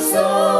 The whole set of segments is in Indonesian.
soul.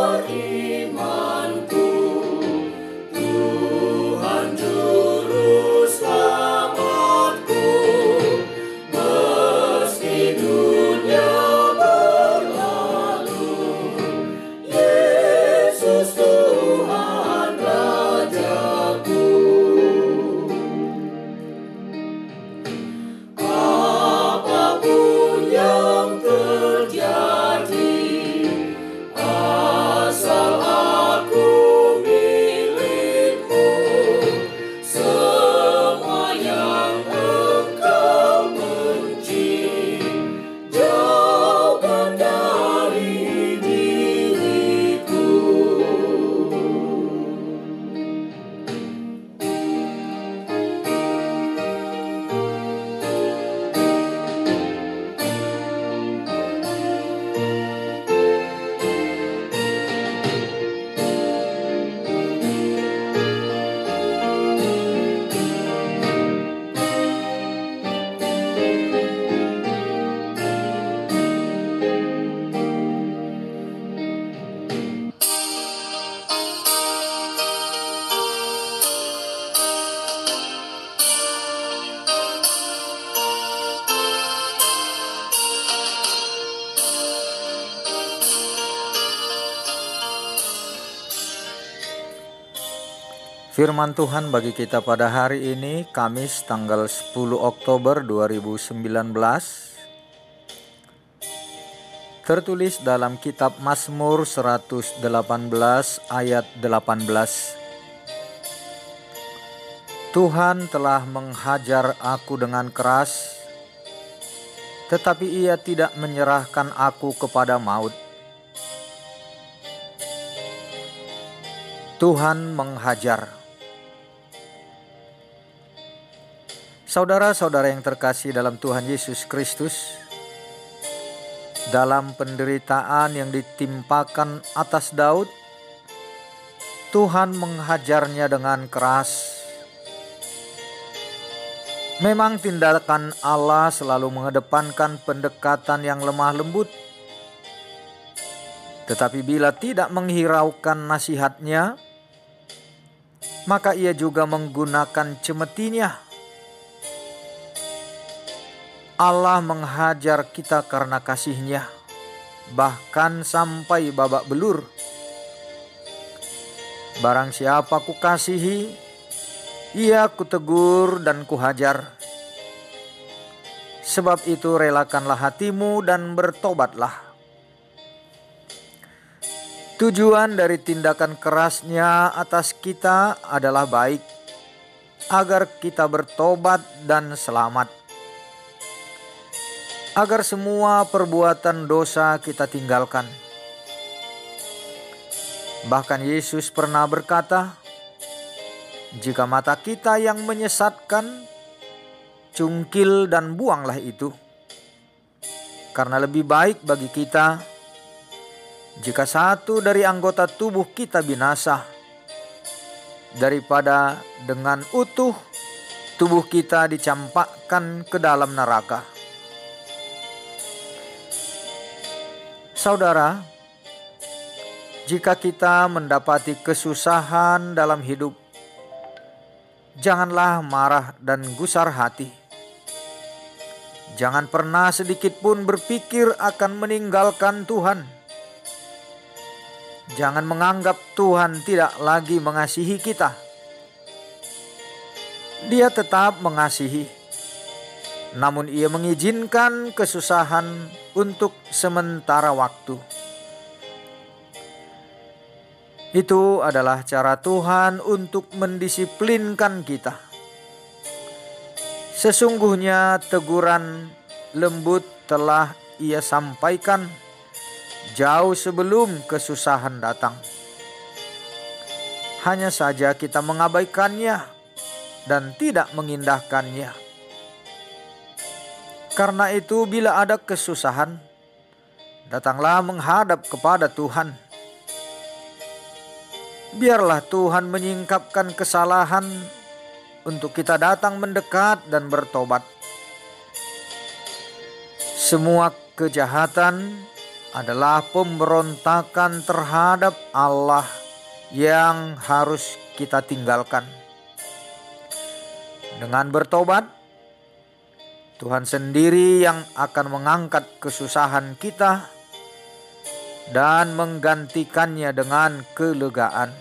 Firman Tuhan bagi kita pada hari ini Kamis tanggal 10 Oktober 2019 tertulis dalam kitab Mazmur 118 ayat 18 Tuhan telah menghajar aku dengan keras tetapi ia tidak menyerahkan aku kepada maut. Tuhan menghajar Saudara-saudara yang terkasih dalam Tuhan Yesus Kristus, dalam penderitaan yang ditimpakan atas Daud, Tuhan menghajarnya dengan keras. Memang tindakan Allah selalu mengedepankan pendekatan yang lemah lembut. Tetapi bila tidak menghiraukan nasihatnya, maka ia juga menggunakan cemetinya Allah menghajar kita karena kasihnya, bahkan sampai babak belur. Barang siapa ku kasihi, ia kutegur dan kuhajar. Sebab itu relakanlah hatimu dan bertobatlah. Tujuan dari tindakan kerasnya atas kita adalah baik, agar kita bertobat dan selamat agar semua perbuatan dosa kita tinggalkan. Bahkan Yesus pernah berkata, "Jika mata kita yang menyesatkan, cungkil dan buanglah itu, karena lebih baik bagi kita jika satu dari anggota tubuh kita binasa daripada dengan utuh tubuh kita dicampakkan ke dalam neraka." Saudara, jika kita mendapati kesusahan dalam hidup, janganlah marah dan gusar hati. Jangan pernah sedikit pun berpikir akan meninggalkan Tuhan. Jangan menganggap Tuhan tidak lagi mengasihi kita. Dia tetap mengasihi namun ia mengizinkan kesusahan untuk sementara waktu. Itu adalah cara Tuhan untuk mendisiplinkan kita. Sesungguhnya teguran lembut telah ia sampaikan jauh sebelum kesusahan datang. Hanya saja kita mengabaikannya dan tidak mengindahkannya. Karena itu, bila ada kesusahan, datanglah menghadap kepada Tuhan. Biarlah Tuhan menyingkapkan kesalahan untuk kita datang mendekat dan bertobat. Semua kejahatan adalah pemberontakan terhadap Allah yang harus kita tinggalkan. Dengan bertobat, Tuhan sendiri yang akan mengangkat kesusahan kita dan menggantikannya dengan kelegaan.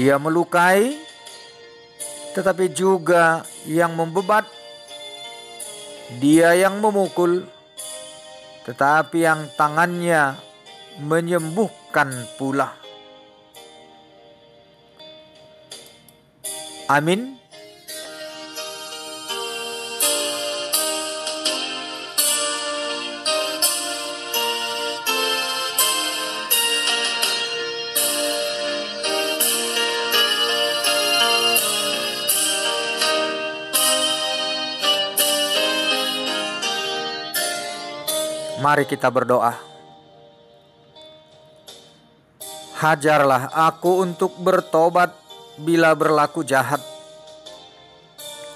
Dia melukai, tetapi juga yang membebat. Dia yang memukul, tetapi yang tangannya menyembuhkan pula. Amin. Mari kita berdoa. Hajarlah aku untuk bertobat bila berlaku jahat,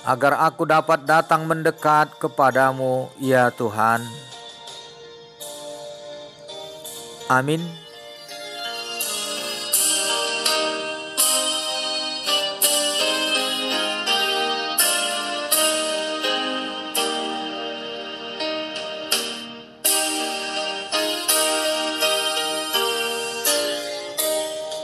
agar aku dapat datang mendekat kepadamu, ya Tuhan. Amin.